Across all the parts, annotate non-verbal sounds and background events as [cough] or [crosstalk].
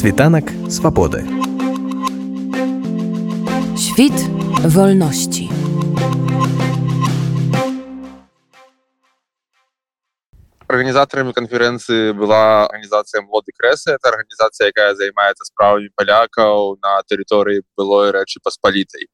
Світанак свабоды. Świt wolności. Організаторами конференції була організація Молоді Креси. Це організація, яка займається справами полякаў на території былої Речі Посполітої.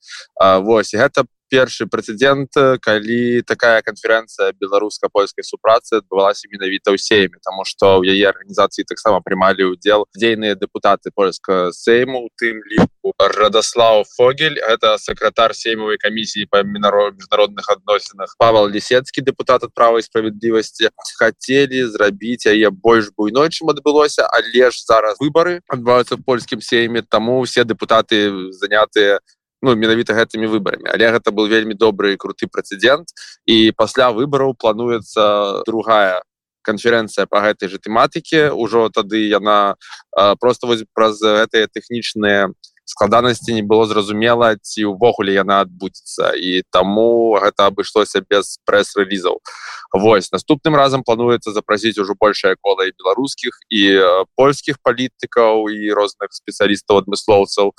Ось гэта першы прэцэдэнт калі такая канферэнцыя беларуска-польскай супрацы адбывалася менавіта ў сейме тому что ў яе арганізацыі таксама прымалі ўдзел дзейныя депутаты польска сейму тым ліку радаслав фогель это сакратар сеймавай камісіі па мінарод міжнародных адносінах. Павал лісецкі депутат ад правай справядлівасці хацелі зрабіць яе больш буйной чым адбылося але ж зараз выборы адбываюцца польскім сейме таму все депутаты занятыя ну менавіта гэтымі выбарамі. Але гэта был вельмі добры круты прэцэдент і пасля выбараў плануецца другая конференцэнцыя по гэтай же тэматыкі ўжо тады яна просто вось праз гэтыя тэхнічныя складанасці не было зразумела ці ўвогуле яна адбудзецца. І таму гэта абышлося без прэс-рэлізаў. Вось наступным разам плануецца запрасіць ужо большая кола і беларускіх і польскіх палітыкаў і розных спецыялістаў адмыслоўцаў.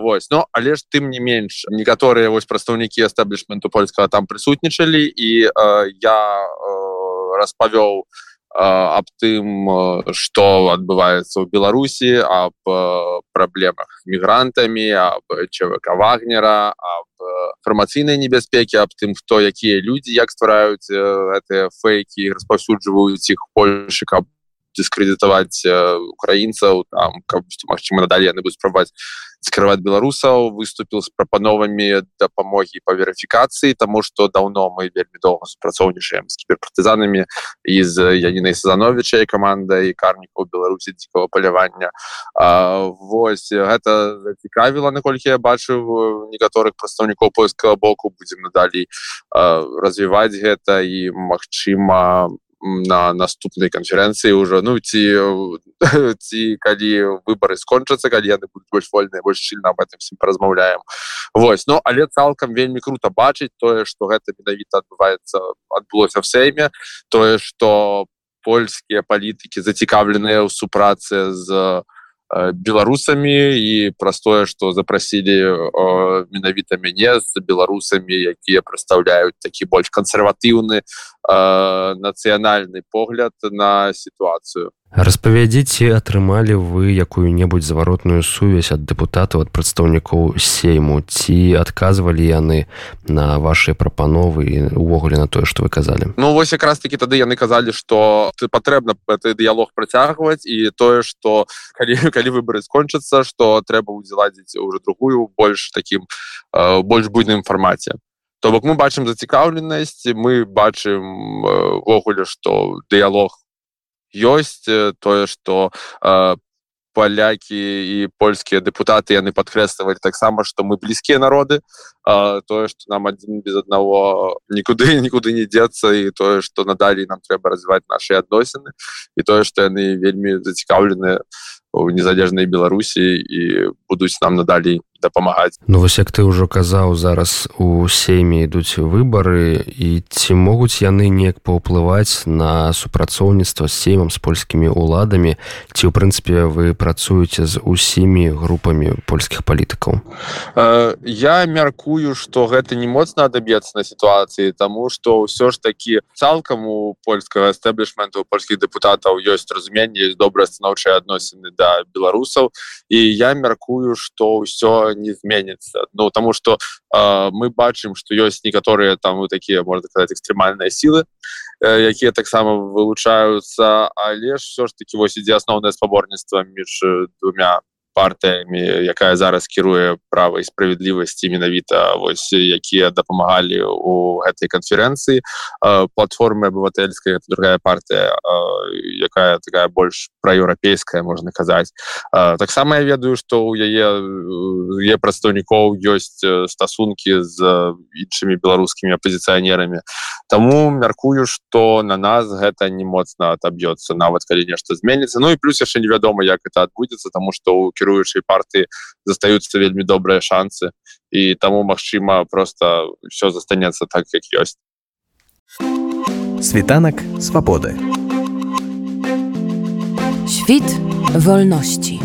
Вось но але ж тым не менш некаторыя вось прадстаўнікі эстаблішменту польскага там прысутнічалі і я распавёў, аб тым что адбываецца ў беларусі об праблемах мігрантамі об чвк вагнера об фармацыйнай небяспекі аб тым хто якія людзі як ствараюць гэтыя фейкі распаўсюджваюць іх польшы каб дыскрэдытаваць украінцаў там каб магчыма надалей яны будуць спрабаваць скрываць беларусаў выступіў з прапановамі дапамогі па верыфікацыі тому что даўно мы вельмі доўга супрацоўнічаем з кіберпартызанамі і з янінай сезановичай камандай карнікаў беларусі дзікого палявання Вось гэта зацікавіла наколькі я бачыў некаторых прадстаўнікоў польскага боку. Будзем надалей развіваць гэта і магчыма на наступнай канферэнцыі ўжо. Ну ці [laughs] ці калі выборы скончацца калі яны будуць больш вольныя больш сильно об этом всім паразмаўляем. Вось ну але цалкам вельмі круто бачыць тое что гэта менавіта адбываецца адбылося в сейме тое что польскія палітыкі зацікаўленыя ў супрацы з беларусамі і простое что запросілі менавіта мяне з беларусамі якія прадстаўляюць такі больш кансерватыўны нацыянальны погляд на сітуацыю распавядзіце атрымалі вы якую-небудзь заваротную сувязь ад дэпутатаў ад прадстаўнікоў сейму ці адказвалі яны на ваши прапановы увогуле на тое что вы казалі? Ну вось якраз таки тады яны казалі что ты патрэбна гэты дыялог працягваць і тое что калі [laughs] калі выборы скончацца что трэба удзеладзіць уже другую больш таким больш буйным фармаце. То бок мы бачым зацікаўленасць мы бачым ввогуле что дыялог ёсць тое что палякі і польскія депутаты яны падкрэслівалі таксама что мы блізкія народы тое что нам адзін без аднаго нікуды [laughs] нікуды не дзецца і тое что надалей нам трэба развіваць наши адносіны і тое что яны вельмі зацікаўленыя у незалежнай беларусі і будуць нам надалей дапамагаць Ну вось як ты ўжо казаў зараз у сейме ідуць выбары і ці могуць яны неяк паўплываць на супрацоўніцтва з сеймам з польскімі уладамі ці ў прынцыпе вы працуеце з усімі групамі польскіх палітыкаў э, я мяркую что гэта не моцна адаб'ецца на сітуацыі тому что ўсё ж такі цалкам у польскага эстэблішменту польскіх депутатаў ёсць разуменне добрыя станоўчыя адносіны да беларусаў. І я мяркую что ўсё не зменится ну тому что э, мы бачым что ёсць некаторыя там вот такие можно сказать экстремальные силы э, якія таксама вылучаются але все ж таки вось ідзе асноўнае спаборніцтва між двумя партыямі якая зараз кіруе права і справядлівасці менавіта вось якія дапамагалі у гэтай канферэнцыі. Платформы абывательская другая партыя якая такая больш праеўрапейская можна казаць. Таксама я ведаю што ў яе е прадстаўнікоў ёсць стасункі з іншымі беларускімі апозіцыянерамі Таму мяркую што на нас гэта не моцна отоб'ецца нават калі нешта зменіцца. Ну і плюс яшчэ невядома як это адбудзецца тому что у кіруючай партыі застаюцца вельмі добрыя шансы і таму магчыма просто все застанецца так як ёсць. Світанак свабоды. Świt wolności